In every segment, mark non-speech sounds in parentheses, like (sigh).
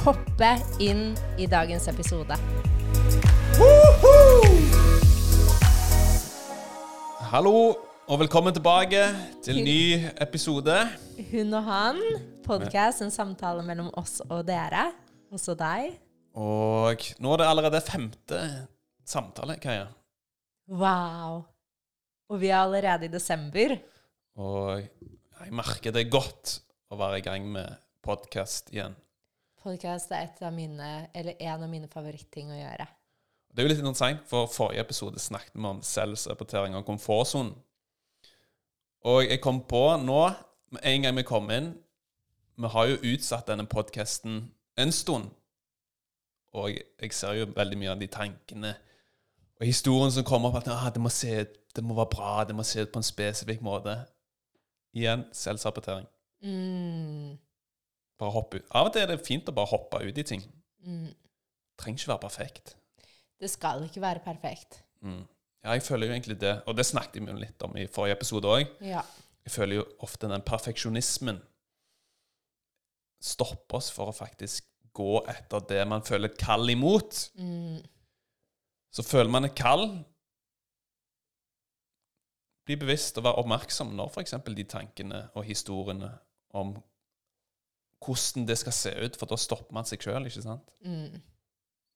hoppe inn i dagens episode. Hallo og velkommen tilbake til ny episode. Hun og han, podkast, en samtale mellom oss og dere. Også deg. Og nå er det allerede femte samtale, Kaja. Wow. Og vi er allerede i desember. Og jeg merker det godt å være i gang med podkast igjen. Podkast er et av mine, eller en av mine favoritting å gjøre. Det er jo litt interessant, for forrige episode snakket vi om selvsrapportering og komfortsonen. Og jeg kom på nå, med en gang vi kom inn Vi har jo utsatt denne podkasten en stund. Og jeg ser jo veldig mye av de tankene og historien som kommer opp, at ah, det, må se, det må være bra, det må se ut på en spesifikk måte. Igjen selvsabotering. Mm. Bare hoppe ut. Av og til er det fint å bare hoppe ut i ting. Mm. Trenger ikke være perfekt. Det skal ikke være perfekt. Mm. Ja, jeg føler jo egentlig det, og det snakket vi jo litt om i forrige episode òg. Ja. Jeg føler jo ofte den perfeksjonismen stopper oss for å faktisk gå etter det man føler kall imot. Mm. Så føler man et kall Bli bevisst og være oppmerksom når f.eks. de tankene og historiene om hvordan det skal se ut, for da stopper man seg sjøl, ikke sant? Mm.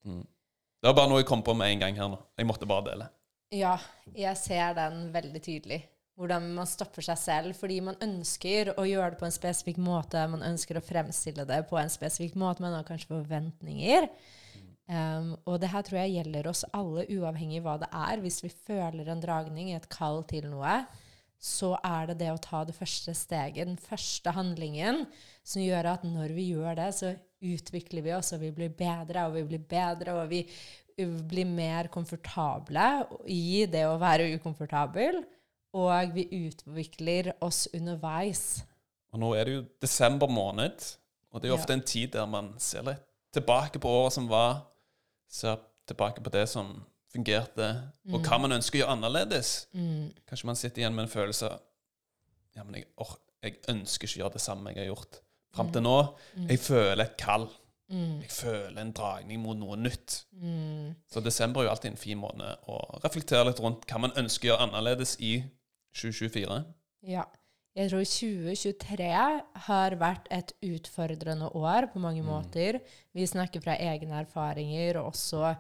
Mm. Det var bare noe jeg kom på med en gang her nå. Jeg måtte bare dele. Ja, jeg ser den veldig tydelig. Hvordan man stopper seg selv fordi man ønsker å gjøre det på en spesifikk måte. Man ønsker å fremstille det på en spesifikk måte. Man har kanskje forventninger. Um, og det her tror jeg gjelder oss alle, uavhengig av hva det er. Hvis vi føler en dragning, et kall til noe, så er det det å ta det første steget, den første handlingen, som gjør at når vi gjør det, så utvikler vi oss, og vi blir bedre, og vi blir bedre, og vi blir mer komfortable i det å være ukomfortabel, og vi utvikler oss underveis. Og nå er det jo desember måned, og det er jo ofte Ja. en tid der man ser litt tilbake på året som var, ser tilbake på det som fungerte, og hva man ønsker å gjøre annerledes. Mm. Kanskje man sitter igjen med en følelse av ja, men jeg, or, jeg ønsker ikke å gjøre det samme jeg har gjort fram til nå. Jeg føler et kall. Mm. Jeg føler en dragning mot noe nytt. Mm. Så desember er jo alltid en fin måned å reflektere litt rundt hva man ønsker å gjøre annerledes i 2024. Ja. Jeg tror 2023 har vært et utfordrende år på mange måter. Vi snakker fra egne erfaringer, og også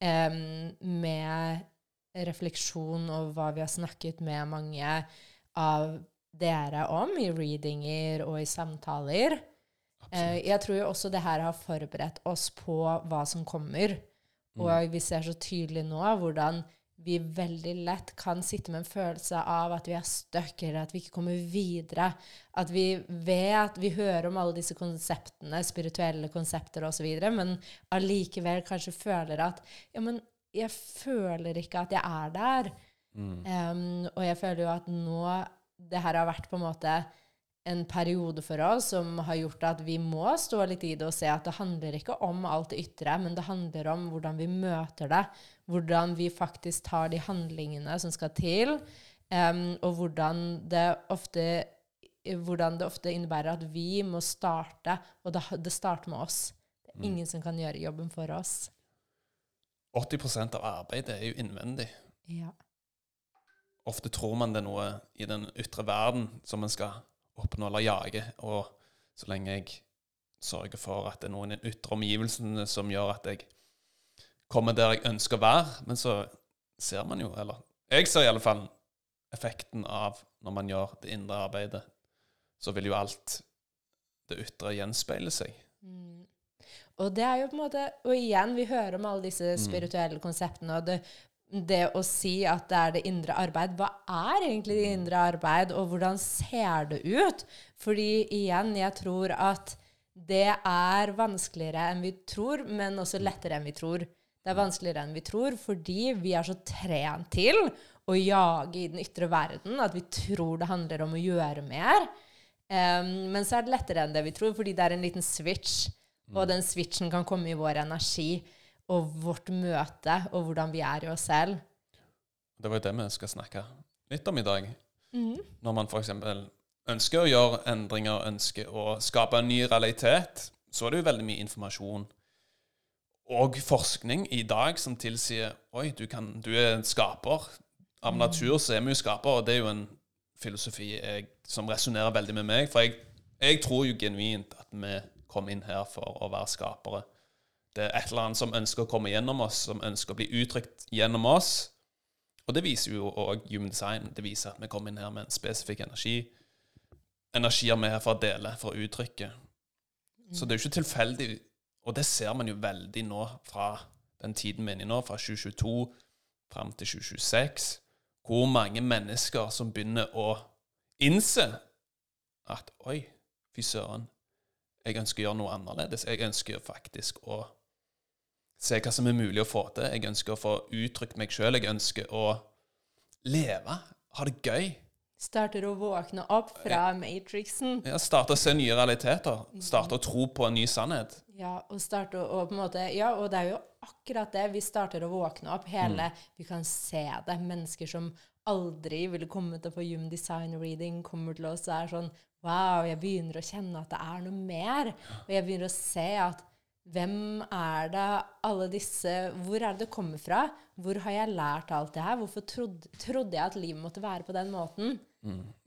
em, med refleksjon over hva vi har snakket med mange av dere om i readinger og i samtaler. Uh, jeg tror jo også det her har forberedt oss på hva som kommer. Og vi ser så tydelig nå hvordan vi veldig lett kan sitte med en følelse av at vi er stuck, eller at vi ikke kommer videre. At vi vet Vi hører om alle disse konseptene, spirituelle konsepter osv., men allikevel kanskje føler at Ja, men jeg føler ikke at jeg er der. Um, og jeg føler jo at nå Det her har vært på en måte en periode for oss som har gjort at vi må stå litt i det og se at det handler ikke om alt det ytre, men det handler om hvordan vi møter det. Hvordan vi faktisk tar de handlingene som skal til, um, og hvordan det ofte hvordan det ofte innebærer at vi må starte, og det, det starter med oss. Det er ingen som kan gjøre jobben for oss. 80% av arbeidet er jo innvendig. Ja. Ofte tror man det er noe i den ytre verden som man skal oppnå eller jage, og så lenge jeg sørger for at det er noen i den ytre omgivelsene som gjør at jeg kommer der jeg ønsker å være, men så ser man jo, eller jeg ser i alle fall effekten av når man gjør det indre arbeidet, så vil jo alt det ytre gjenspeile seg. Mm. Og det er jo på en måte Og igjen, vi hører om alle disse spirituelle konseptene, og det, det å si at det er det indre arbeid Hva er egentlig det indre arbeid, og hvordan ser det ut? Fordi igjen, jeg tror at det er vanskeligere enn vi tror, men også lettere enn vi tror. Det er vanskeligere enn vi tror fordi vi er så trent til å jage i den ytre verden at vi tror det handler om å gjøre mer. Um, men så er det lettere enn det vi tror, fordi det er en liten switch. Og den switchen kan komme i vår energi og vårt møte og hvordan vi er i oss selv. Det var jo det vi skal snakke litt om i dag. Når man f.eks. ønsker å gjøre endringer, ønsker å skape en ny realitet, så er det jo veldig mye informasjon og forskning i dag som tilsier Oi, du, kan, du er en skaper. Av natur så er vi jo skaper, og det er jo en filosofi jeg, som resonnerer veldig med meg. For jeg, jeg tror jo genuint at vi kom inn her for å være skapere. Det er et eller annet som ønsker å komme gjennom oss, som ønsker å bli uttrykt gjennom oss. Og det viser jo òg human design. Det viser at vi kommer inn her med en spesifikk energi. Energier vi er her for å dele, for å uttrykke. Så det er jo ikke tilfeldig, og det ser man jo veldig nå fra den tiden vi er inne i nå, fra 2022 fram til 2026, hvor mange mennesker som begynner å innse at Oi, fy søren, jeg ønsker å gjøre noe annerledes. Jeg ønsker faktisk å se hva som er mulig å få til. Jeg ønsker å få uttrykt meg sjøl. Jeg ønsker å leve, ha det gøy. Starter å våkne opp fra matrixen. Ja, Starte å se nye realiteter. Starte å tro på en ny sannhet. Ja, og starte å på en måte Ja, og det er jo akkurat det. Vi starter å våkne opp. Hele Vi kan se det. Mennesker som aldri ville komme til å få human design reading, kommer til oss og er sånn Wow, jeg begynner å kjenne at det er noe mer. Og jeg begynner å se at hvem er det alle disse Hvor er det det kommer fra? Hvor har jeg lært alt det her? Hvorfor trodde, trodde jeg at livet måtte være på den måten?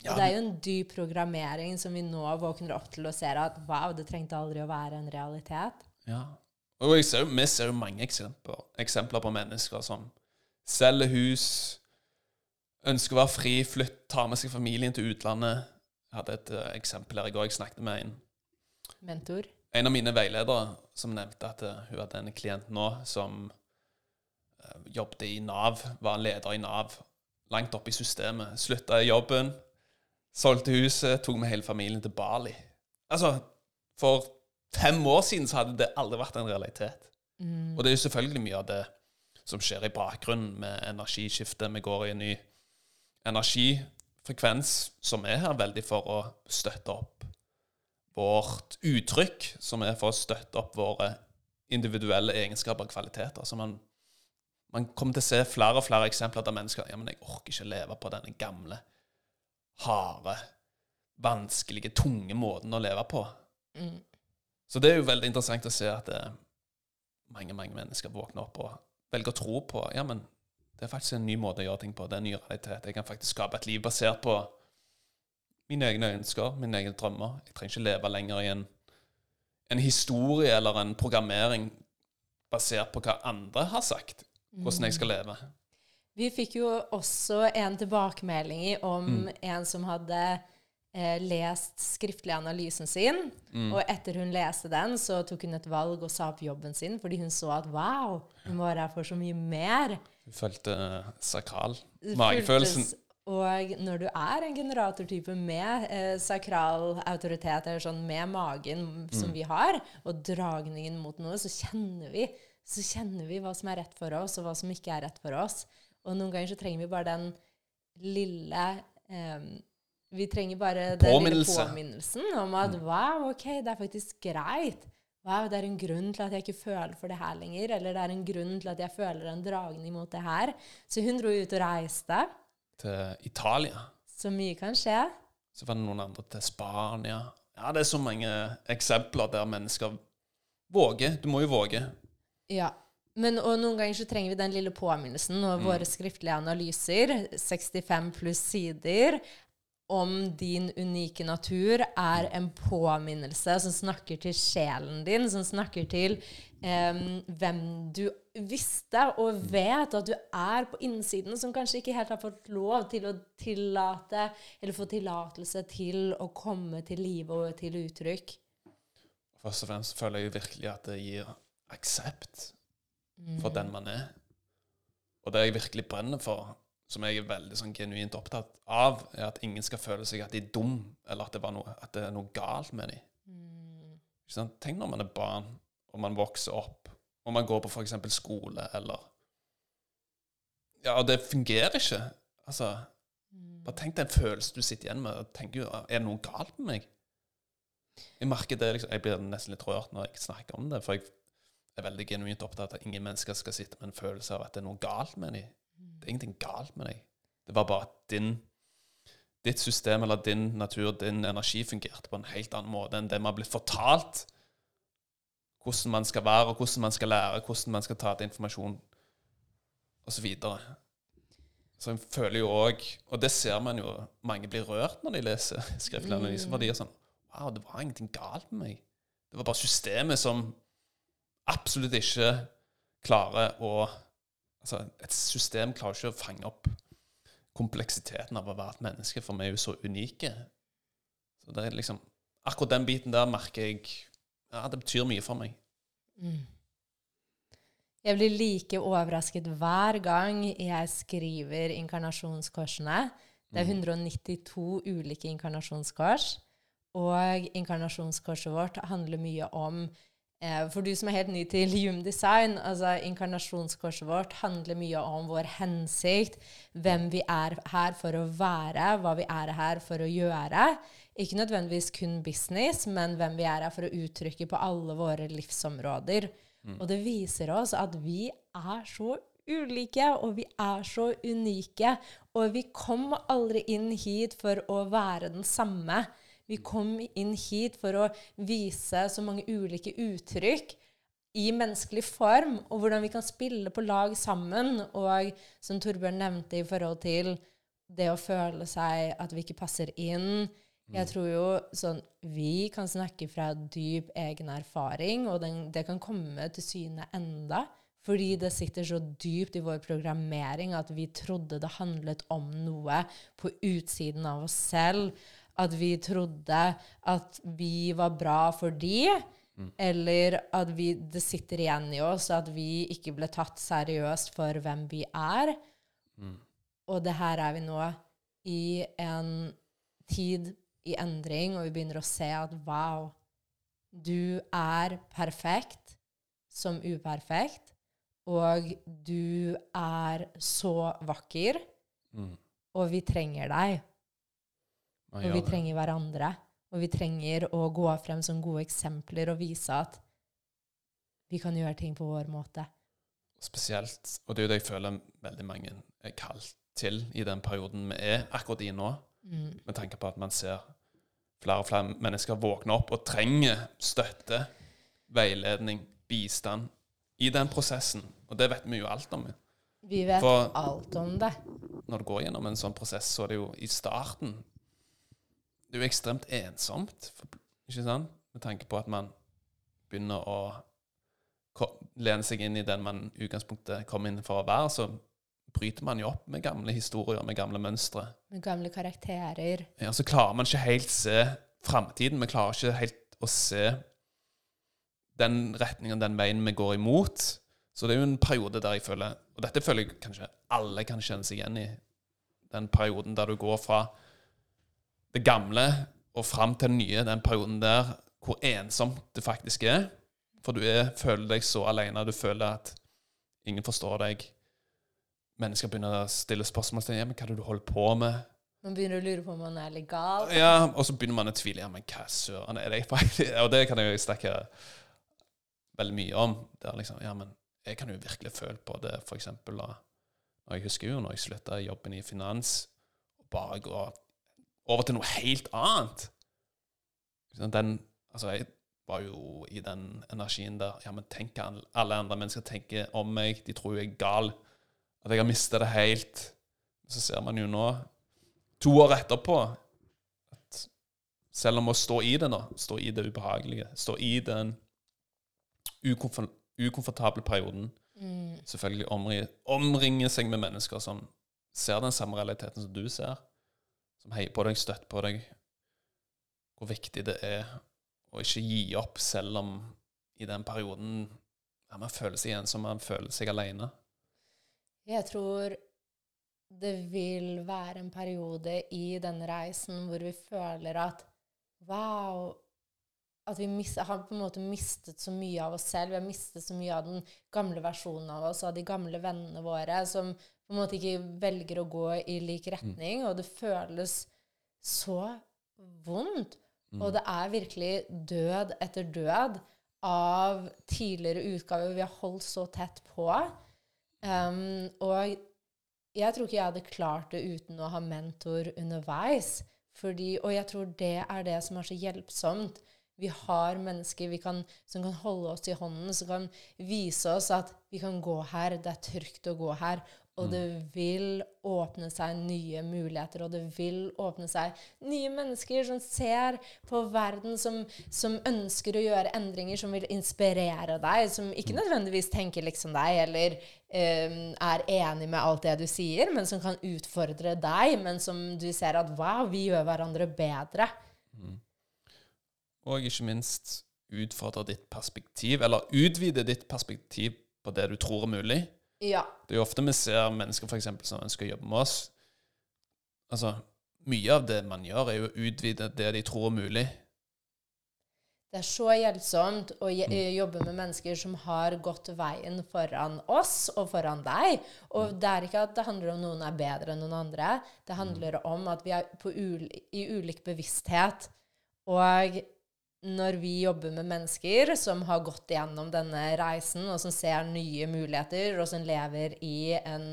Ja, det er jo en dyp programmering som vi nå våkner opp til og ser at wow, det trengte aldri å være en realitet. Ja. Og vi ser jo mange eksempler, eksempler på mennesker som selger hus, ønsker å være fri, flytt, tar med seg familien til utlandet. Jeg hadde et uh, eksempel her i går. Jeg snakket med en, Mentor. En av mine veiledere som nevnte at eh, hun hadde en klient nå som eh, jobbet i Nav, var leder i Nav, langt oppe i systemet. Slutta i jobben, solgte huset, tok med hele familien til Bali. Altså, for fem år siden så hadde det aldri vært en realitet. Og det er jo selvfølgelig mye av det som skjer i bakgrunnen med energiskiftet. Vi går i en ny energifrekvens som er her veldig for å støtte opp vårt uttrykk, som er for å støtte opp våre individuelle egenskaper og kvaliteter. Så man, man kommer til å se flere og flere eksempler der mennesker ja, men jeg orker ikke leve på denne gamle, harde, vanskelige, tunge måten å leve på. Så det er jo veldig interessant å se at det, mange mange mennesker våkner opp og velger å tro på ja, men det er faktisk en ny måte å gjøre ting på. Det er en ny realitet. Jeg kan faktisk skape et liv basert på mine egne ønsker, mine egne drømmer. Jeg trenger ikke leve lenger i en, en historie eller en programmering basert på hva andre har sagt, hvordan jeg skal leve. Vi fikk jo også en tilbakemelding om om en som hadde eh, lest skriftlig analysen sin. Og etter hun leste den, så tok hun et valg og sa opp jobben sin fordi hun så at wow, hun var her for så mye mer. Hun følte sakral. Magefølelsen. Og når du er en generatortype med eh, sakral autoritet, eller sånn med magen som vi har, og dragningen mot noe, så kjenner vi så kjenner vi hva som er rett for oss, og hva som ikke er rett for oss. Og noen ganger så trenger vi bare den lille eh, Vi trenger bare den lille påminnelsen om at wow, ok, det er faktisk greit. Wow, det er en grunn til at jeg ikke føler for det her lenger. Eller det er en grunn til at jeg føler en dragning mot det her. Så hun dro ut og reiste. Til Italia. Så mye kan skje. Så var det noen andre til Spania. Ja, det er så mange eksempler der mennesker våger. Du må jo våge. Ja. Men og noen ganger så trenger vi den lille påminnelsen. Og våre skriftlige analyser, 65 pluss sider, om din unike natur er en påminnelse som snakker til sjelen din, som snakker til em, hvem du visste og vet at du er på innsiden, som kanskje ikke helt har fått lov til å tillate, eller få tillatelse til å komme til live og til uttrykk. Først og fremst føler jeg virkelig at det gir aksept for den man er. Og det jeg virkelig brenner for, som jeg er veldig sånn genuint opptatt av, er at ingen skal føle seg at de er dum, eller at det, var noe, at det er noe galt med dem. Ikke sant? Tenk når man er barn, og man vokser opp, og man går på f.eks. skole, eller Ja, og det fungerer ikke. Altså Bare tenk den følelsen du sitter igjen med. og tenker jo, Er det noe galt med meg? Jeg merker det, liksom, jeg blir nesten litt rørt når jeg snakker om det. For jeg er veldig genuint opptatt av at ingen mennesker skal sitte med en følelse av at det er noe galt med dem. Det er ingenting galt med deg. Det var bare at din, ditt system eller din natur, din energi, fungerte på en helt annen måte enn det vi har blitt fortalt. Hvordan man skal være, og hvordan man skal lære, hvordan man skal ta til informasjon, osv. Så, så jeg føler jo òg Og det ser man jo mange blir rørt når de leser skriftlig analyse. For de er sånn Wow, det var ingenting galt med meg. Det var bare systemet som absolutt ikke klarer å Altså, et system klarer ikke å fange opp kompleksiteten av å være et menneske, for vi er jo så unike. Så det er liksom Akkurat den biten der merker jeg Ja, det betyr mye for meg. Jeg blir like overrasket hver gang jeg skriver inkarnasjonskorsene. Det er 192 ulike inkarnasjonskors, og inkarnasjonskorset vårt handler mye om For du som er helt ny til Hume Design, altså inkarnasjonskorset vårt handler mye om vår hensikt, hvem vi er her for å være, hva vi er her for å gjøre. Ikke nødvendigvis kun business, men hvem vi er her for å uttrykke på alle våre livsområder. Og det viser oss at vi er så ulike, og vi er så unike. Og vi kom aldri inn hit for å være den samme. Vi kom inn hit for å vise så mange ulike uttrykk i menneskelig form, og hvordan vi kan spille på lag sammen. Og som Torbjørn nevnte i forhold til det å føle seg at vi ikke passer inn. Jeg tror jo sånn Vi kan snakke fra dyp egen erfaring, og den, det kan komme til syne enda. Fordi det sitter så dypt i vår programmering at vi trodde det handlet om noe på utsiden av oss selv. At vi trodde at vi var bra for de, eller at vi, det sitter igjen i oss at vi ikke ble tatt seriøst for hvem vi er. Og det her er vi nå i en tid i endring, og vi begynner å se at wow, du er perfekt som uperfekt, og du er så vakker, Mm. og vi trenger deg, og vi trenger hverandre, og vi trenger å gå frem som gode eksempler og vise at vi kan gjøre ting på vår måte. Spesielt, og det er jo det jeg føler veldig mange er kalt til i den perioden vi er akkurat i nå, Mm. med tanke på at man ser flere og flere mennesker våkne opp og trenger støtte, veiledning, bistand i den prosessen. Og det vet vi jo alt om. Vi vet For- alt om det. Når du går gjennom en sånn prosess, så er det jo i starten Det er jo ekstremt ensomt, ikke sant? Med tanke på at man begynner å lene seg inn i den man i utgangspunktet kom inn for å være, så bryter man jo opp med gamle historier, med gamle mønstre. Med gamle karakterer. Ja, så klarer man ikke helt se framtiden. Vi klarer ikke helt å se den retningen, den veien vi går imot. Så det er jo en periode der jeg føler Og dette føler jeg kanskje alle kan kjenne seg igjen i. Den perioden der du går fra det gamle og fram til det nye. Den perioden der hvor ensomt det faktisk er. For du er, føler deg så alene. Du føler at ingen forstår deg. Mennesker begynner å stille spørsmål til deg. Ja, men hva er det du holder på med? Man begynner å lure på om man er legal. Ja, og så begynner man å tvile. Ja, men hva søren er det faktisk? (laughs) Og det kan jeg jo snakke veldig mye om. Det er liksom, ja, men jeg kan jo virkelig føle på det, for eksempel da, jeg husker jo når jeg slutta jobben i finans, og bare gå over til noe helt annet. Den, altså, jeg var jo i den energien der, ja, men tenk hva alle andre mennesker tenker om meg, de tror jeg er gal, at jeg har mistet det helt. Så ser man jo nå, to år etterpå, at selv om å stå i det nå, stå i det ubehagelige, stå i den ukomfort ukomfortable perioden, Mm. selvfølgelig omri omringe seg med mennesker som ser den samme realiteten som du ser, som heier på deg, støtter på deg, hvor viktig det er å ikke gi opp selv om i den perioden ja, man føler seg ensom, man føler seg alene. Jeg tror det vil være en periode i den reisen hvor vi føler at Wow, at vi mis, har på en måte mistet så mye av oss selv. Vi har mistet så mye av den gamle versjonen av oss, av de gamle vennene våre, som på en måte ikke velger å gå i lik retning. Og det føles så vondt. Og det er virkelig død etter død av tidligere utgaver vi har holdt så tett på. Um, og jeg tror ikke jeg hadde klart det uten å ha mentor underveis. Fordi, og jeg tror det er det som er så hjelpsomt. Vi har mennesker vi kan, som kan holde oss i hånden, som kan vise oss at vi kan gå her, det er trygt å gå her. Og det vil åpne seg nye muligheter, og det vil åpne seg nye mennesker som ser på verden, som, som ønsker å gjøre endringer, som vil inspirere deg, som ikke nødvendigvis tenker liksom deg, eller um, er enig med alt det du sier, men som kan utfordre deg, men som du ser at wow, vi gjør hverandre bedre. Mm. Og ikke minst utfordre ditt perspektiv, eller utvide ditt perspektiv på det du tror er mulig. Ja. Det er jo ofte vi ser mennesker for eksempel, som ønsker å jobbe med oss. Altså, Mye av det man gjør, er jo å utvide det de tror er mulig. Det er så hjelpsomt å jobbe med mennesker som har gått veien foran oss og foran deg. Og det er ikke at det handler om noen er bedre enn noen andre. Det handler om at vi er ul i ulik bevissthet. Og når vi jobber med mennesker som har gått gjennom denne reisen, og som ser nye muligheter, og som lever i en,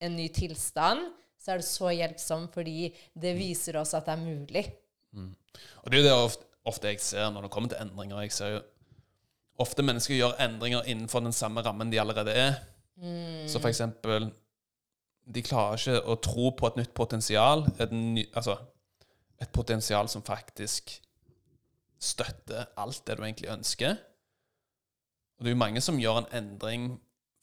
en ny tilstand, så er det så hjelpsomt fordi det viser oss at det er mulig. Mm. Og det er jo det ofte, ofte, jeg ser når det kommer til endringer. Jeg ser jo ofte mennesker gjør endringer innenfor den samme rammen de allerede er. Mm. Så for eksempel De klarer ikke å tro på et nytt potensial. Et, ny, altså, et potensial som faktisk støtter alt det du egentlig ønsker. Og det er jo mange som gjør en endring.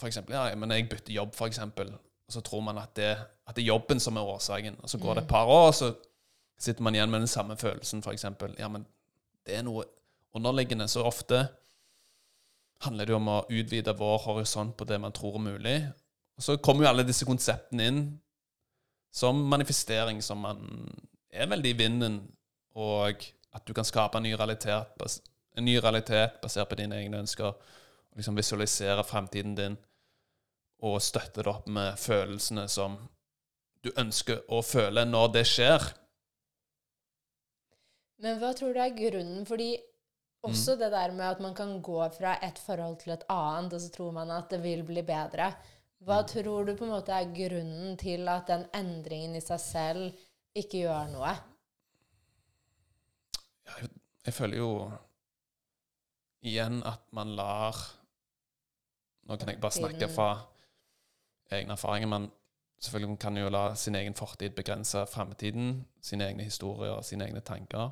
Eksempel, ja, men jeg bytter jobb, for eksempel. Og så tror man at det, at det er jobben som er årsaken. Og så går det et par år, og så sitter man igjen med den samme følelsen, eksempel. Ja, men det er noe underliggende. Så ofte handler det jo om å utvide vår horisont på det man tror er mulig. Og så kommer jo alle disse konseptene inn som manifestering, som man er veldig i vinden, og at du kan skape en ny realitet, en ny realitet basert på dine egne ønsker. liksom Visualisere fremtiden din og støtte det opp med følelsene som du ønsker å føle når det skjer. Men hva tror du er grunnen? Fordi også mm. det der med at man kan gå fra et forhold til et annet, og så tror man at det vil bli bedre. Hva mm. tror du på en måte er grunnen til at den endringen i seg selv ikke gjør noe? Jeg, jeg føler jo igjen at man lar Nå kan jeg bare snakke fra egne erfaringer. men selvfølgelig kan jo la sin egen fortid begrense fremtiden, sine egne historier, sine egne tanker.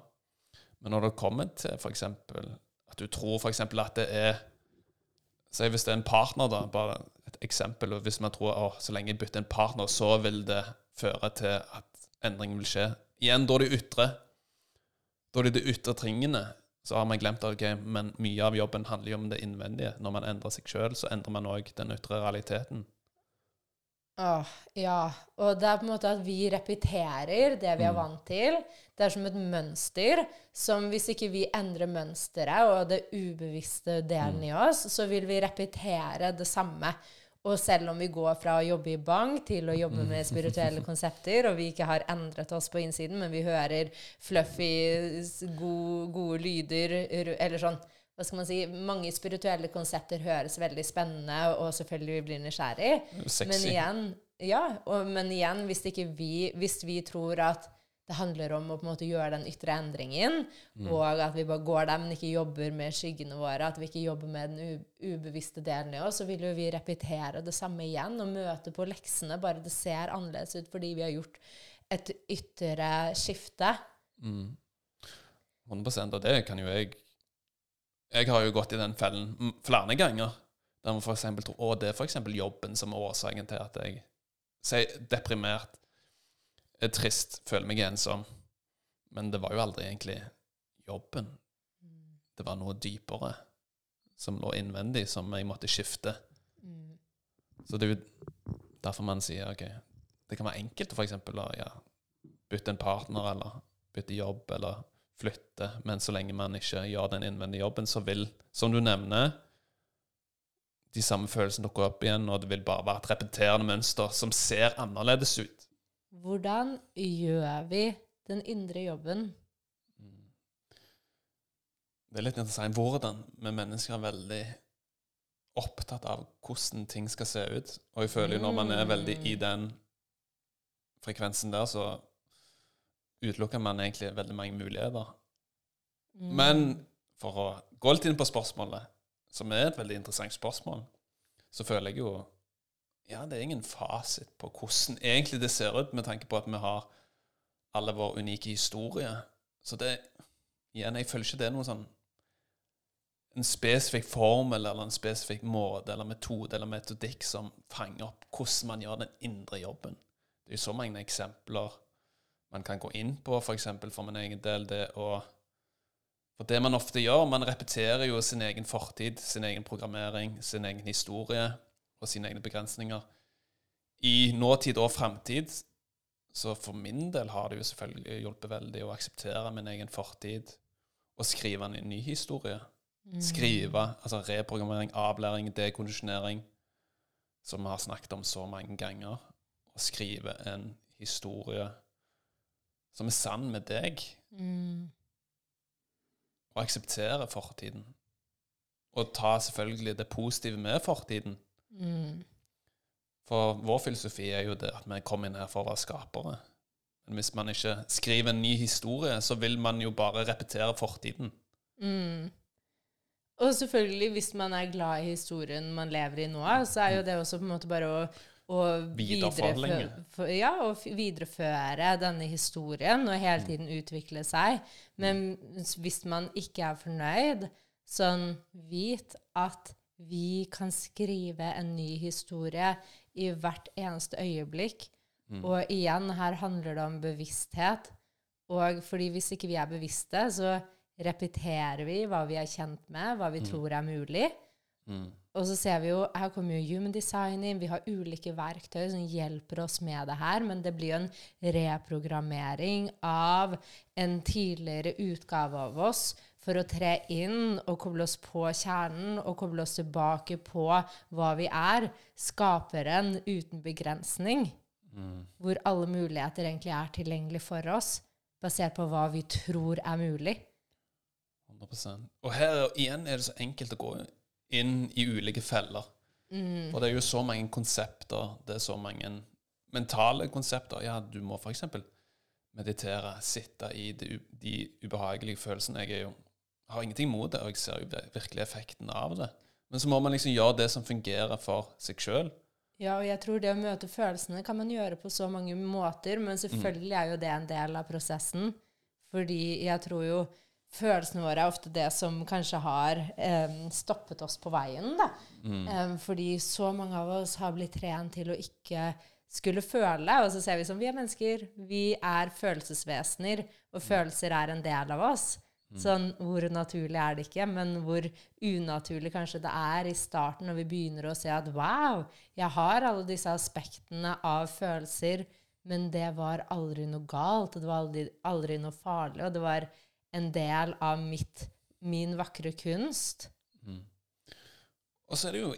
Men når det kommer til f.eks. at du tror f.eks. at det er Si hvis det er en partner, da, bare et eksempel. og Hvis man tror at så lenge jeg bytter en partner, så vil det føre til at endringen vil skje. Igjen, da det ytre. Da er det det ytre tingene. Så har man glemt okay, men mye av jobben handler jo om det innvendige. Når man endrer seg sjøl, så endrer man òg den ytre realiteten. Åh, ja. Og det er på en måte at vi repeterer det vi er mm. vant til. Det er som et mønster som hvis ikke vi endrer mønsteret og det ubevisste delen mm. i oss, så vil vi repetere det samme. Og selv om vi går fra å jobbe i bank til å jobbe med spirituelle (laughs) konsepter, og vi ikke har endret oss på innsiden, men vi hører fluffy, gode, gode lyder eller sånn hva skal man si, Mange spirituelle konsepter høres veldig spennende, og selvfølgelig vi blir nysgjerrig. Sexy. Men igjen, ja, og, men igjen hvis, vi, hvis vi tror at det handler om å på en måte gjøre den ytre endringen, mm. og at vi bare går der, men ikke jobber med skyggene våre, at vi ikke jobber med den ubevisste delen i oss, så vil jo vi repetere det samme igjen og møte på leksene, bare det ser annerledes ut fordi vi har gjort et ytre skifte. Mm. 100 og det kan jo jeg Jeg har jo gått i den fellen flere ganger. Der man f.eks. tror å, det er f.eks. jobben som er årsaken til at jeg sier deprimert er trist, føler meg ensom. Men det var jo aldri egentlig jobben. Det var noe dypere som lå innvendig, som jeg måtte skifte. Så det er jo derfor man sier OK, det kan være enkelt å ja, bytte en partner eller bytte jobb eller flytte. Men så lenge man ikke gjør den innvendige jobben, så vil, som du nevner, de samme følelsene dukke opp igjen, og det vil bare være et repeterende mønster som ser annerledes ut. Hvordan gjør vi den indre jobben? Det er litt interessant hvordan vi mennesker er veldig opptatt av hvordan ting skal se ut. Og jeg føler jo når man er veldig i den frekvensen der, så utelukker man egentlig veldig mange muligheter. Men for å gå litt inn på spørsmålet, som er et veldig interessant spørsmål, så føler jeg jo Ja, det er ingen fasit på hvordan egentlig det ser ut, med tanke på at vi har alle vår unike historie. Så det Igjen, jeg føler ikke det er noe sånn en spesifikk formel eller en spesifikk måte eller metode eller metodikk som fanger opp hvordan man gjør den indre jobben. Det er jo så mange eksempler man kan gå inn på, f.eks. For, for min egen del. det å For det man ofte gjør, man repeterer jo sin egen fortid, sin egen programmering, sin egen historie og sine egne begrensninger i nåtid og framtid. Så for min del har det jo selvfølgelig hjulpet veldig å akseptere min egen fortid og skrive en ny historie. Skrive, altså reprogrammering, avlæring, dekondisjonering, som vi har snakket om så mange ganger. Å skrive en historie som er sann med deg, Mm. og akseptere fortiden. Og ta selvfølgelig det positive med fortiden. Mm. For vår filosofi er jo det at vi kommer her for å være skapere. Men hvis man ikke skriver en ny historie, så vil man jo bare repetere fortiden. Mm. Og selvfølgelig, hvis man er glad i historien man lever i nå, så er jo det også på en måte bare å, å videreføre, Ja, å videreføre denne historien og hele tiden utvikle seg. Men hvis man ikke er fornøyd, sånn vit at vi kan skrive en ny historie i hvert eneste øyeblikk. Og igjen, her handler det om bevissthet. Og fordi hvis ikke vi er bevisste, så repeterer vi hva vi er kjent med, hva vi tror er mulig. Mm. Og så ser vi jo, her kommer jo human design inn, vi har ulike verktøy som hjelper oss med det her, men det blir jo en reprogrammering av en tidligere utgave av oss for å tre inn og koble oss på kjernen og koble oss tilbake på hva vi er. Skaperen uten begrensning, Mm. hvor alle muligheter egentlig er tilgjengelig for oss, basert på hva vi tror er mulig. 100% Og her igjen er det så enkelt å gå inn i ulike feller. Mm. For det er jo så mange konsepter, det er så mange mentale konsepter. Ja, du må f.eks. meditere, sitte i de, de ubehagelige følelsene. Jeg er jo, har ingenting imot det, og jeg ser jo virkelig effekten av det. Men så må man liksom gjøre det som fungerer for seg sjøl. Ja, og jeg tror det å møte følelsene kan man gjøre på så mange måter, men selvfølgelig er jo det en del av prosessen. Fordi jeg tror jo følelsene våre er ofte det som kanskje har eh, stoppet oss på veien, da. Em, fordi så mange av oss har blitt trent til å ikke skulle føle, og så ser vi som vi er mennesker, vi er følelsesvesener, og følelser er en del av oss. Sånn, hvor naturlig er det ikke, men hvor unaturlig kanskje det er i starten når vi begynner å se at wow, jeg har alle disse aspektene av følelser, men det var aldri noe galt, og det var aldri, aldri noe farlig, og det var en del av mitt, min vakre kunst. Og så er det jo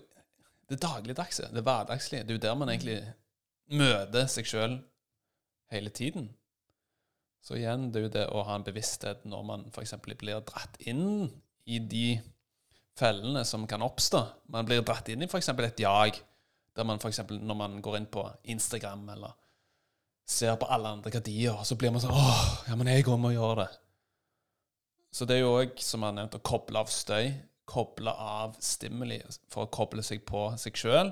det dagligdagse, det hverdagslige. Det er jo der man egentlig møter seg sjøl hele tiden. Så igjen, det er jo det å ha en bevissthet når man f.eks. blir dratt inn i de fellene som kan oppstå. Man blir dratt inn i f.eks. et jag, der man f.eks. når man går inn på Instagram eller ser på alle andre hva de gjør, så blir man sånn åh, ja, men jeg òg må gjøre det. Så det er jo òg, som jeg har nevnt, å koble av støy. Koble av stimuli for å koble seg på seg sjøl.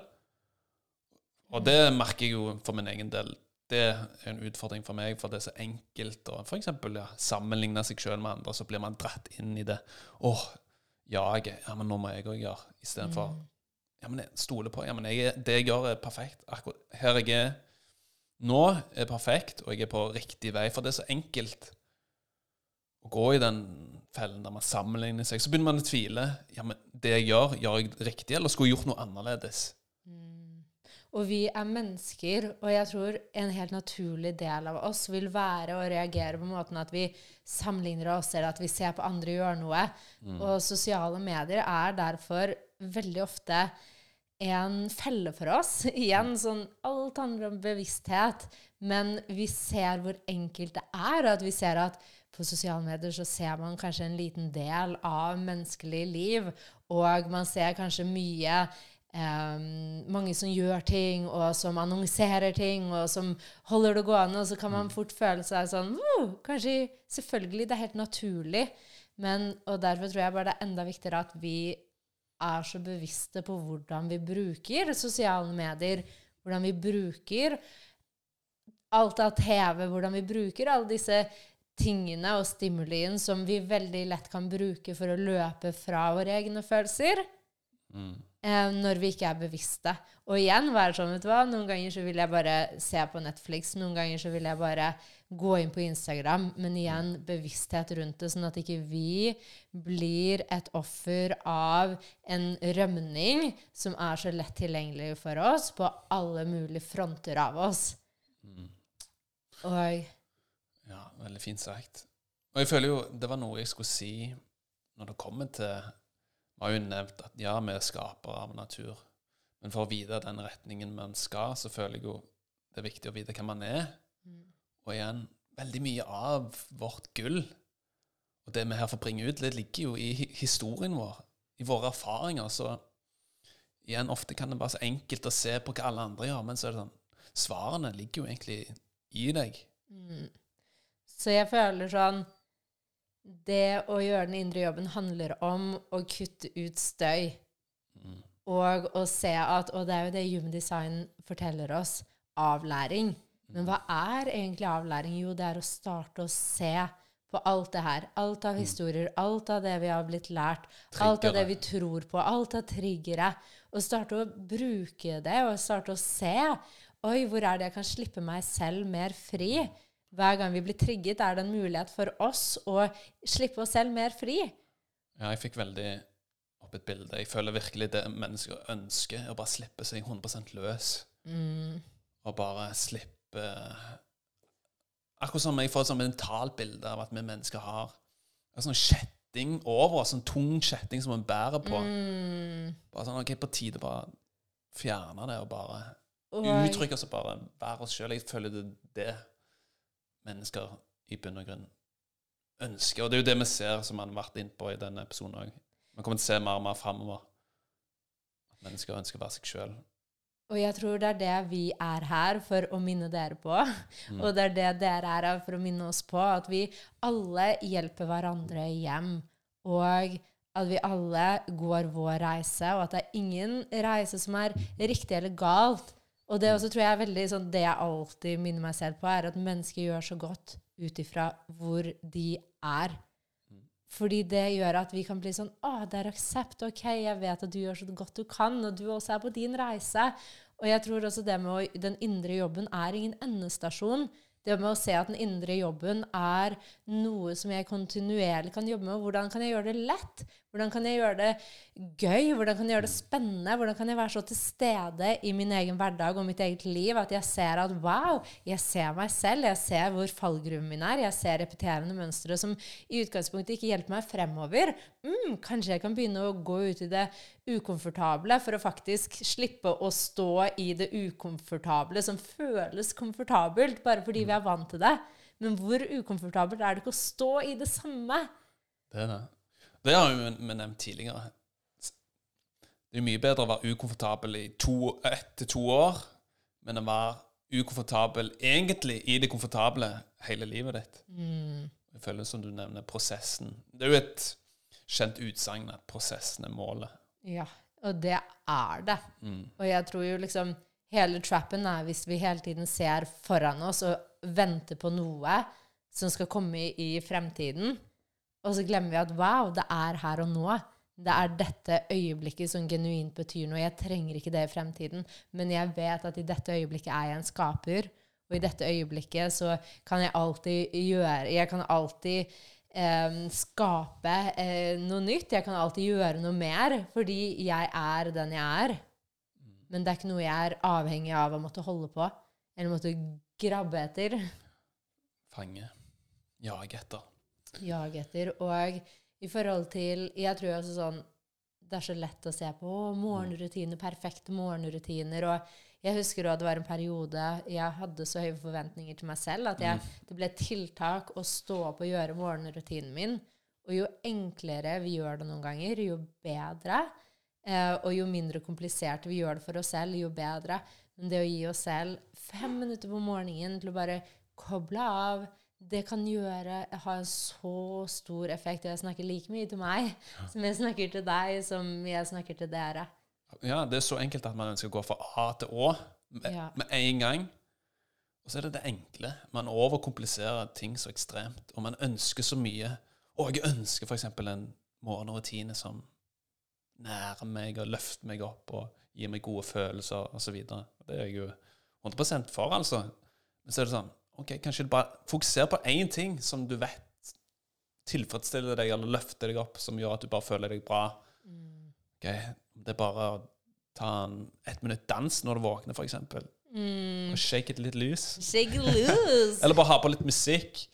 Og det merker jeg jo for min egen del. Det er en utfordring for meg, for det er så enkelt å f.eks. Ja, sammenligne seg sjøl med andre, så blir man dratt inn i det. Åh, jaget. Ja, men nå må jeg òg gjøre. Istedenfor Ja, men jeg stoler på Ja, men jeg, det jeg gjør, er perfekt. Akkurat her jeg er nå, er perfekt, og jeg er på riktig vei. For det er så enkelt å gå i den fellen der man sammenligner seg. Så begynner man å tvile. Ja, men det jeg gjør, gjør jeg riktig, eller skulle jeg gjort noe annerledes? Og vi er mennesker, og jeg tror en helt naturlig del av oss vil være å reagere på måten at vi sammenligner oss, eller at vi ser på andre gjøre noe. Og sosiale medier er derfor veldig ofte en felle for oss. (laughs) Igjen, sånn alt handler om bevissthet, men vi ser hvor enkelt det er, og at vi ser at på sosiale medier så ser man kanskje en liten del av menneskelig liv, og man ser kanskje mye Um, mange som gjør ting, og som annonserer ting, og som holder det gående. Og så kan man fort føle seg sånn oh, Kanskje Selvfølgelig, det er helt naturlig. Men, og derfor tror jeg bare det er enda viktigere at vi er så bevisste på hvordan vi bruker sosiale medier. Hvordan vi bruker alt av TV, hvordan vi bruker alle disse tingene og stimulien som vi veldig lett kan bruke for å løpe fra våre egne følelser. Mm. Eh, når vi ikke er bevisste. Og igjen være sånn, vet du hva, noen ganger så vil jeg bare se på Netflix, noen ganger så vil jeg bare gå inn på Instagram, men igjen bevissthet rundt det, sånn at ikke vi blir et offer av en rømning som er så lett tilgjengelig for oss på alle mulige fronter av oss. Mm. Og Ja, veldig fint sagt. Og jeg føler jo det var noe jeg skulle si når det kommer til vi har jo nevnt at ja, vi er skapere av natur. Men for å vite den retningen man skal, så føler jeg jo det er viktig å vite hvem man er. Mm. Og igjen, veldig mye av vårt gull og det vi her får bringe ut, det ligger jo i historien vår, i våre erfaringer. Så igjen, ofte kan det være så enkelt å se på hva alle andre gjør, men så er det sånn Svarene ligger jo egentlig i deg. Mm. Så jeg føler sånn det å gjøre den indre jobben handler om å kutte ut støy. Mm. Og å se at Og det er jo det Human Design forteller oss avlæring. Men hva er egentlig avlæring? Jo, det er å starte å se på alt det her. Alt av mm. historier, alt av det vi har blitt lært, triggere. alt av det vi tror på, alt av triggere. Og starte å bruke det, og starte å se. Oi, hvor er det jeg kan slippe meg selv mer fri? Hver gang vi blir trigget, er det en mulighet for oss å slippe oss selv mer fri. Ja, jeg fikk veldig opp et bilde. Jeg føler virkelig det mennesker ønsker, å bare slippe seg 100% løs. Mm. Og bare slippe Akkurat som jeg får et sånn mentalt bilde av at vi mennesker har en sånn kjetting over oss, sånn tung kjetting som vi bærer på. Mm. Bare sånn, ok, På tide bare fjerne det og bare uttrykke oss og bare være oss sjøl. Jeg føler det er det mennesker i bunn og grunn ønsker. Og det er jo det vi ser, som han har vært innpå i denne episoden òg. Vi kommer til å se mer og mer framover. At mennesker ønsker å være seg sjøl. Og jeg tror det er det vi er her for å minne dere på. Mm. Og det er det dere er her for å minne oss på. At vi alle hjelper hverandre hjem. Og at vi alle går vår reise, og at det er ingen reise som er riktig eller galt. Og det også tror jeg er veldig sånn, det jeg alltid minner meg selv på, er at mennesker gjør så godt ut ifra hvor de er. Fordi det gjør at vi kan bli sånn Å, det er aksept. OK, jeg vet at du gjør så godt du kan, og du også er på din reise. Og jeg tror også det med å, den indre jobben er ingen endestasjon. Det med å se at den indre jobben er noe som jeg kontinuerlig kan jobbe med. Hvordan kan jeg gjøre det lett? Hvordan kan jeg gjøre det gøy? Hvordan kan jeg gjøre det spennende? Hvordan kan jeg være så til stede i min egen hverdag og mitt eget liv at jeg ser at wow, jeg ser meg selv, jeg ser hvor fallgruven min er, jeg ser repeterende mønstre som i utgangspunktet ikke hjelper meg fremover. Mm, kanskje jeg kan begynne å gå ut i det ukomfortable for å faktisk slippe å stå i det ukomfortable som føles komfortabelt, bare fordi vi er vant til det. Men hvor ukomfortabelt er det ikke å stå i det samme? Det er det. Det har vi nevnt tidligere. Det er mye bedre å være ukomfortabel i ett til to år, men å være ukomfortabel egentlig i det komfortable hele livet ditt. Mm. Jeg føler som du nevner prosessen. Det er jo et kjent utsagn at prosessen er målet. Ja, og det er det. Mm. Og jeg tror jo liksom hele trappen er hvis vi hele tiden ser foran oss og venter på noe som skal komme i, i fremtiden, og så glemmer vi at wow, det er her og nå. Det er dette øyeblikket som genuint betyr noe. Jeg trenger ikke det i fremtiden, men jeg vet at i dette øyeblikket er jeg en skaper. Og i dette øyeblikket så kan jeg alltid gjøre Jeg kan alltid eh, skape eh, noe nytt. Jeg kan alltid gjøre noe mer fordi jeg er den jeg er. Men det er ikke noe jeg er avhengig av å måtte holde på, eller måtte grabbe etter. Fange. Jage etter. Jage etter. Og i forhold til Jeg tror også sånn Det er så lett å se på å, morgenrutiner, perfekte morgenrutiner. Og jeg husker også det var en periode jeg hadde så høye forventninger til meg selv at jeg, det ble tiltak å stå opp og gjøre morgenrutinen min. Og jo enklere vi gjør det noen ganger, jo bedre. Eh, og jo mindre komplisert vi gjør det for oss selv, jo bedre. Men det å gi oss selv fem minutter på morgenen til å bare koble av, det kan gjøre, ha en så stor effekt. Jeg snakker like mye til meg som jeg snakker til deg, som jeg snakker til dere. Ja, det er så enkelt at man ønsker å gå fra A til Å med, Ja. med en gang. Og så er det det enkle. Man overkompliserer ting så ekstremt, og man ønsker så mye. Og jeg ønsker f.eks. en morgenrutine som nærer meg og løfter meg opp og gir meg gode følelser osv. Det er jeg jo 100 for, altså. Men så er det sånn OK, kanskje bare fokuser på én ting som du vet tilfredsstiller deg eller løfter deg opp, som gjør at du bare føler deg bra. Ok, Det er bare å ta en ett minutt dans når du våkner, f.eks. Mm. Og shake it litt loose. Shake it (laughs) loose! Eller bare ha på litt musikk.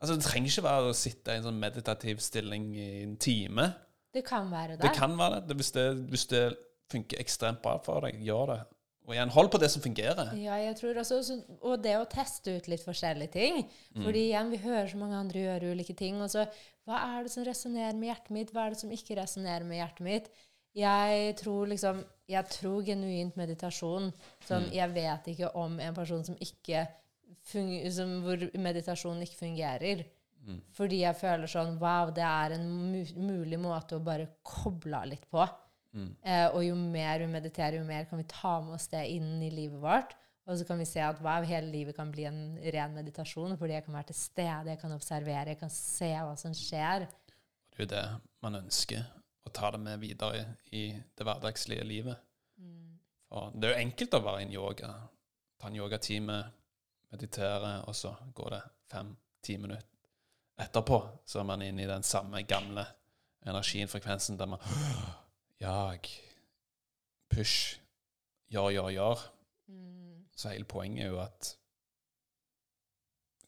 Altså, Det trenger ikke være å sitte i en sånn meditativ stilling i en time. Det kan være det. Det kan være det. Hvis det, hvis det funker ekstremt bra for deg, gjør det. Og igjen, hold på det som fungerer. Ja, jeg tror også, så, Og det å teste ut litt forskjellige ting. Fordi igjen, vi hører så mange andre gjøre ulike ting. Og så, hva er det som resonnerer med hjertet mitt? Hva er det som ikke resonnerer med hjertet mitt? Jeg tror liksom Jeg tror genuint meditasjon Sånn, Jeg vet ikke om en person som ikke som, Hvor meditasjon ikke fungerer. Fordi jeg føler sånn Wow, det er en mulig måte å bare koble av litt på. Eh, og jo mer vi mediterer, jo mer kan vi ta med oss det inn i livet vårt. Og så kan vi se at wow, hele livet kan bli en ren meditasjon, fordi jeg kan være til stede, jeg kan observere, jeg kan se hva som skjer. Det er jo det man ønsker. Å ta det med videre i det hverdagslige livet. For det er jo enkelt å være i en yoga. Ta en yogatime, meditere, og så går det fem-ti minutter etterpå. Så er man inne i den samme gamle energien, frekvensen, der man Jag. Push. Gjør, gjør, gjør. Så hele poenget er jo at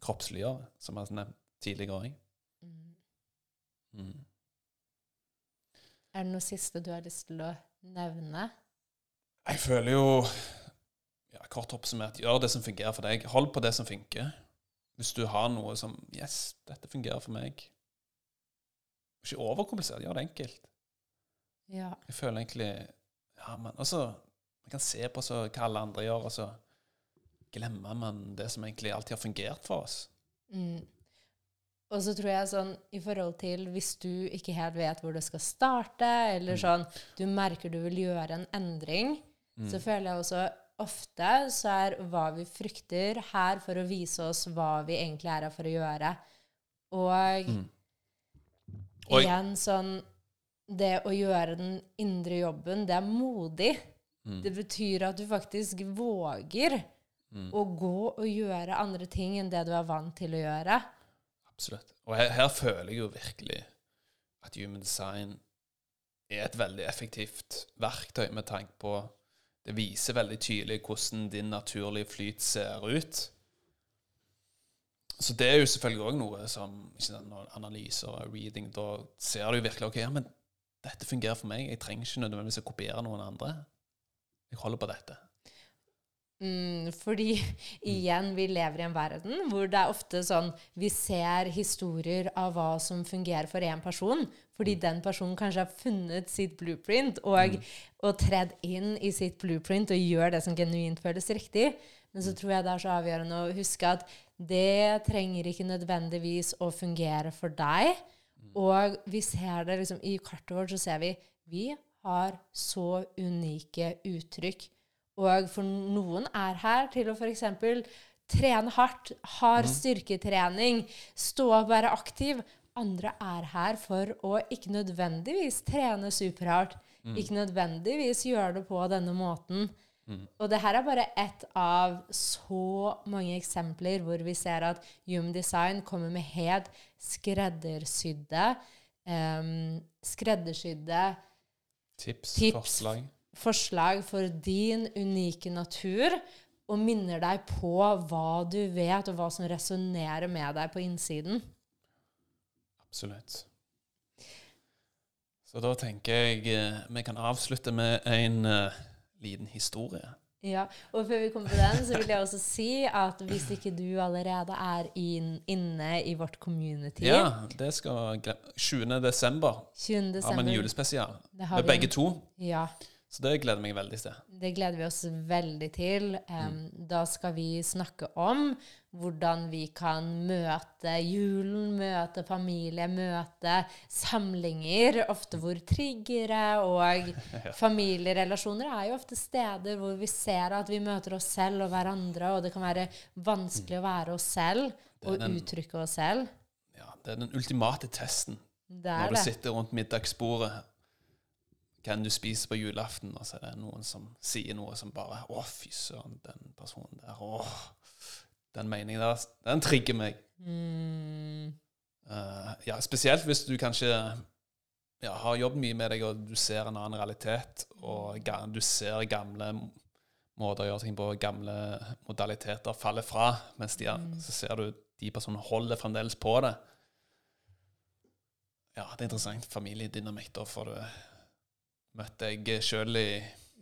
kroppsliggjør, som jeg har nevnt tidligere òg. Mm. Er det noe siste du har lyst til å nevne? Jeg føler jo ja, Kort oppsummert, gjør det som fungerer for deg. Hold på det som funker. Hvis du har noe som Yes, dette fungerer for meg. Ikke overkomplisert, gjør det enkelt. Ja. Jeg føler egentlig Ja, man, også, Man kan se på så, hva alle andre gjør, og så glemmer man det som egentlig alltid har fungert for oss. Mm. Og så tror jeg sånn i forhold til hvis du ikke helt vet hvor du skal starte, eller sånn du merker du vil gjøre en endring, så føler jeg også ofte så er hva vi frykter, her for å vise oss hva vi egentlig er her for å gjøre. Og Og- igjen sånn Det å gjøre den indre jobben, det er modig. Det betyr at du faktisk våger å gå og gjøre andre ting enn det du er vant til å gjøre. Absolutt. Og her, her føler jeg jo virkelig at human design er et veldig effektivt verktøy med tanke på Det viser veldig tydelig hvordan din naturlige flyt ser ut. Så det er jo selvfølgelig òg noe som ikke sant, Analyser og reading, da ser du virkelig ok, ja, men dette fungerer for meg. Jeg trenger ikke nødvendigvis å kopiere noen andre. Jeg holder på dette. Mm, fordi (laughs) igjen, vi lever i en verden hvor det er ofte sånn Vi ser historier av hva som fungerer for én person, fordi den personen kanskje har funnet sitt blueprint og, og tredd inn i sitt blueprint og gjør det som genuint føles riktig. Men så tror jeg det er så avgjørende å huske at det trenger ikke nødvendigvis å fungere for deg. Og vi ser det liksom i kartet vårt, så ser vi vi har så unike uttrykk. Og for noen er her til å f.eks. trene hardt, har styrketrening, stå og være aktiv. Andre er her for å ikke nødvendigvis trene superhardt. Ikke nødvendigvis gjøre det på denne måten. Og det her er bare ett av så mange eksempler hvor vi ser at Human Design kommer med helt skreddersydde, um, skreddersydde Tips, Tips. forslag. forslag for din unike natur, og minner deg på hva du vet, og hva som resonnerer med deg på innsiden. Absolutt. Så da tenker jeg eh, vi kan avslutte med en uh, liten historie. Ja, og før vi kommer til den, så vil jeg også si at hvis ikke du allerede er in, inne i vårt community Ja, det skal 20. desember 20. desember, har vi en julespesial med begge to. Ja, Så det gleder jeg meg veldig til. det gleder vi oss veldig til. Em, Da skal vi snakke om hvordan vi kan møte julen, møte familie, møte samlinger, ofte hvor triggere og (laughs) familierelasjoner er jo ofte steder hvor vi ser at vi møter oss selv og hverandre, og det kan være vanskelig å være oss selv og den- uttrykke oss selv. Ja, Det er den ultimate testen. Når det. du sitter rundt middagsbordet, kan du spise på julaften, og så er det noen som sier noe som bare Å, fy søren, den personen der. Åh, den meningen der, den trigger meg. Mm, Uh, ja, spesielt hvis du kanskje ja, har jobbet mye med deg, og du ser en annen realitet, og du ser gamle måter å gjøre ting på, gamle modaliteter faller fra, mens de mm. så ser du de personene holder fremdeles på det. Ja, det er interessant. Familiedynamikk. Da får du møtt jeg sjøl i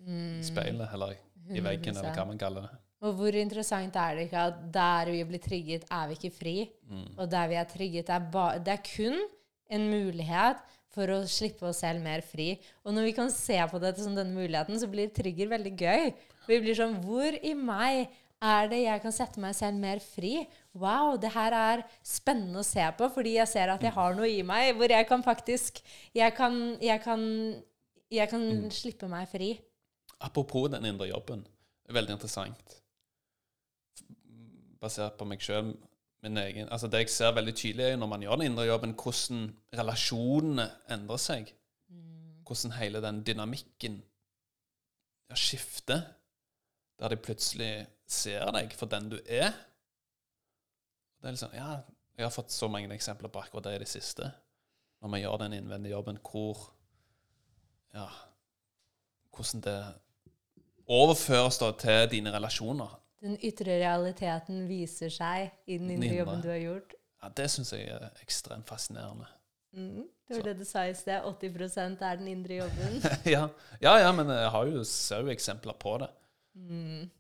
mm, speilet, eller i veggen, eller 100%. hva man kaller det. Og hvor interessant er det ikke at der vi blir trigget, er vi ikke fri. Mm. Og der vi er trigget, er det er kun en mulighet for å slippe oss selv mer fri. Og når vi kan se på dette som denne muligheten, så blir trigger veldig gøy. Vi blir sånn Hvor i meg er det jeg kan sette meg selv mer fri? Wow, det her er spennende å se på, fordi jeg ser at jeg har noe i meg hvor jeg kan faktisk Jeg kan, jeg kan, jeg kan slippe meg fri. Apropos den indre jobben. Veldig interessant. Basert på meg sjøl. Altså det jeg ser veldig tydelig, er når man gjør den indre jobben, hvordan relasjonene endrer seg. Hvordan hele den dynamikken ja, skifter. Der de plutselig ser deg for den du er. Det er liksom, ja, Jeg har fått så mange eksempler på akkurat det i det siste. Når man gjør den innvendige jobben, hvor ja, hvordan det overføres da til dine relasjoner. Den ytre realiteten viser seg i den indre jobben du har gjort. Ja, Det syns jeg er ekstremt fascinerende. Mm. Det var det du sa i sted. 80% er den indre jobben. (laughs) ja. ja, ja, men jeg har jo, ser jo eksempler på det. Mm.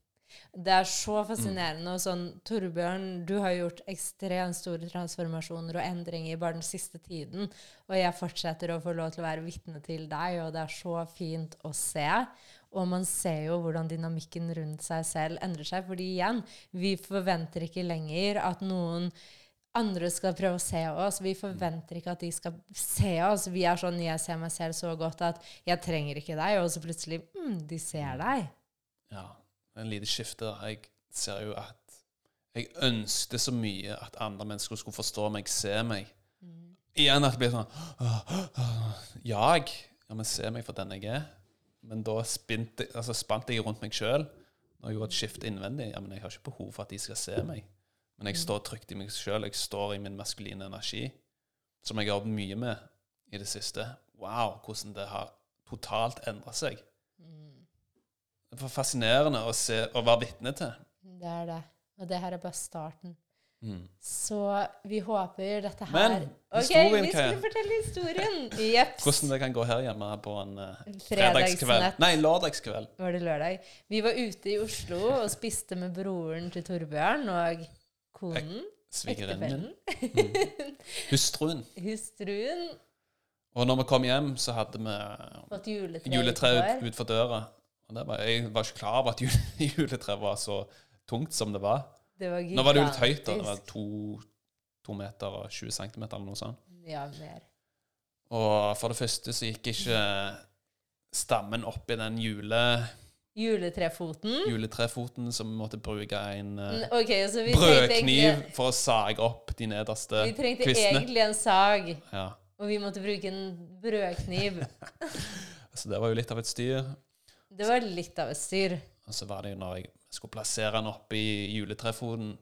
Det er så fascinerende. Og sånn, Torbjørn, du har gjort ekstremt store transformasjoner og endringer bare den siste tiden. Og jeg fortsetter å få lov til å være vitne til deg, og det er så fint å se. Og man ser jo hvordan dynamikken rundt seg selv endrer seg. Fordi igjen, vi forventer ikke lenger at noen andre skal prøve å se oss. Vi forventer ikke at de skal se oss. Vi er sånn Jeg ser meg selv så godt at jeg trenger ikke deg. Og så plutselig mm, de ser deg. Ja, En lite skifte. der. Jeg ser jo at jeg ønsket så mye at andre mennesker skulle forstå meg, se meg. Igjen at det blir sånn Jag. Ja, men se meg for den jeg er. Men da spinte, altså, spant jeg rundt meg sjøl og gjorde et skifte innvendig. Ja, men jeg har ikke behov for at de skal se meg. Men jeg står trygt i meg sjøl. Jeg står i min maskuline energi, som jeg har jobbet mye med i det siste. Wow, hvordan det har totalt endra seg. Det var fascinerende å, se, å være vitne til. Det er det. Og det her er bare starten. Mm. Så vi håper dette her Men, historien, okay, vi skulle fortelle historien! Jeps. Hvordan det kan gå her hjemme på en uh, Fredagskveld. Nei, lørdagskveld. Var det lørdag? Vi var ute i Oslo og spiste med broren til Torbjørn og konen. Svigerinnen min. Mm. Hustruen. (laughs) Hustruen. Og når vi kom hjem, så hadde vi Fått juletre, juletre utenfor. ut, utenfor døra. Var, jeg var ikke klar over at jule, (laughs) juletreet var så tungt som det var. Det var Nå var det jo litt høyt. da. Det var to, to meter og 20 centimeter eller noe sånt. Ja, mer. Og for det første så gikk ikke stammen opp i den jule, Juletrefoten. juletrefoten, som måtte bruke en uh, okay, så vi brødkniv for å sage opp de nederste kvistene. vi trengte kvistene. egentlig en sag, Ja. og vi måtte bruke en brødkniv. (laughs) Så det var jo litt av et styr. Det var litt av et styr. Og så var det jo når jeg skulle plassere den oppi juletrefoten,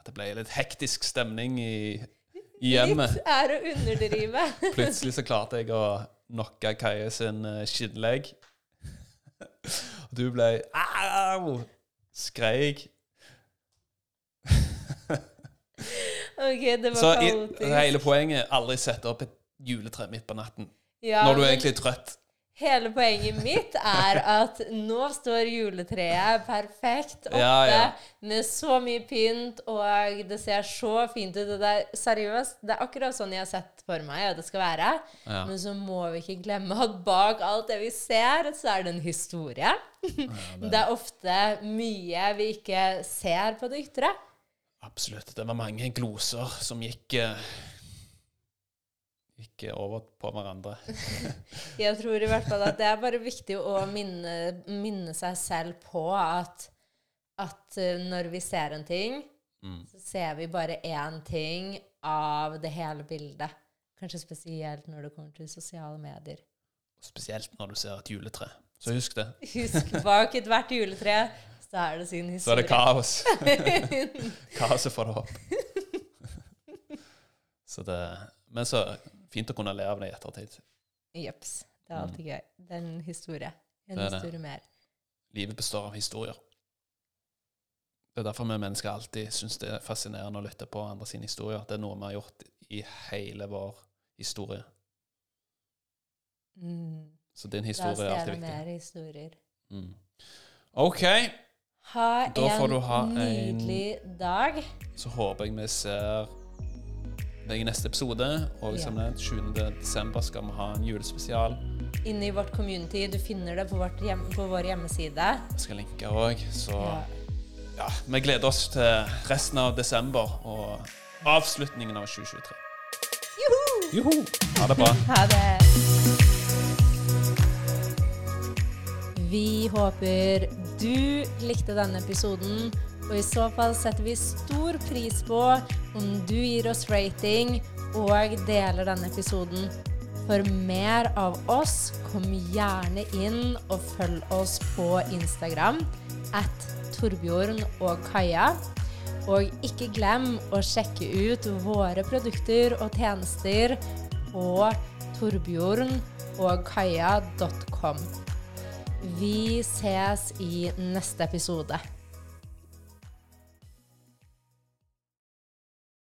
at det ble litt hektisk stemning i, i hjemmet. Litt er å underdrive. (laughs) Plutselig så klarte jeg å knocke Kaje sin eh, skinnlegg. Og du ble Au! Skreik. OK, det var Så kaotisk. hele poenget aldri sette opp et juletre midt på natten. Ja, Når du er egentlig er trøtt. Hele poenget mitt er at nå står juletreet perfekt oppe Ja, ja. med så mye pynt, og det ser så fint ut. Og det er seriøst, det er akkurat sånn jeg har sett for meg at det skal være. Ja. Men så må vi ikke glemme at bak alt det vi ser, så er det en historie. (laughs) det er ofte mye vi ikke ser på det ytre. Absolutt. Det var mange gloser som gikk eh, Gikk over på hverandre. (laughs) Jeg tror i hvert fall at det er bare viktig å minne, minne seg selv på at, at eh, når vi ser en ting, Mm. så ser vi bare én ting av det hele bildet. Kanskje spesielt når det kommer til sosiale medier. Spesielt når du ser et juletre. Så husk det. (laughs) Husk, bak ethvert juletre så er det sin historie. Så er det kaos. (laughs) Kaoset får det opp. Så det Men så fint å kunne le av det i ettertid. Jepps. Det er alltid gøy. Det er en historie. En Mm. Det er det. mer. Livet består av historier. Det er derfor vi mennesker alltid syns det er fascinerende å lytte på andre sine historier. Det er noe vi har gjort i hele vår historie. Mm. Så din historie er alltid viktig. mer historier. Mm. OK, Ha Da får du en ha en- nydelig dag. så håper jeg vi ser i neste episode. Og Ja. som nevnt, 7. desember skal vi ha en julespesial. Inne i vårt community. Du finner det på, vårt hjem, på vår hjemmeside. Jeg skal linke òg. Så Ja. ja, vi gleder oss til resten av desember og avslutningen av 2023. Juhu! Ha det bra. Ha det. Vi håper du likte denne episoden, og i så fall setter vi stor pris på om du gir oss rating og deler denne episoden. For mer av oss, kom gjerne inn og følg oss på Instagram at Torbjørn og Kaja. Og ikke glem å sjekke ut våre produkter og tjenester på torbjørnogkaja.com. Vi ses i neste episode.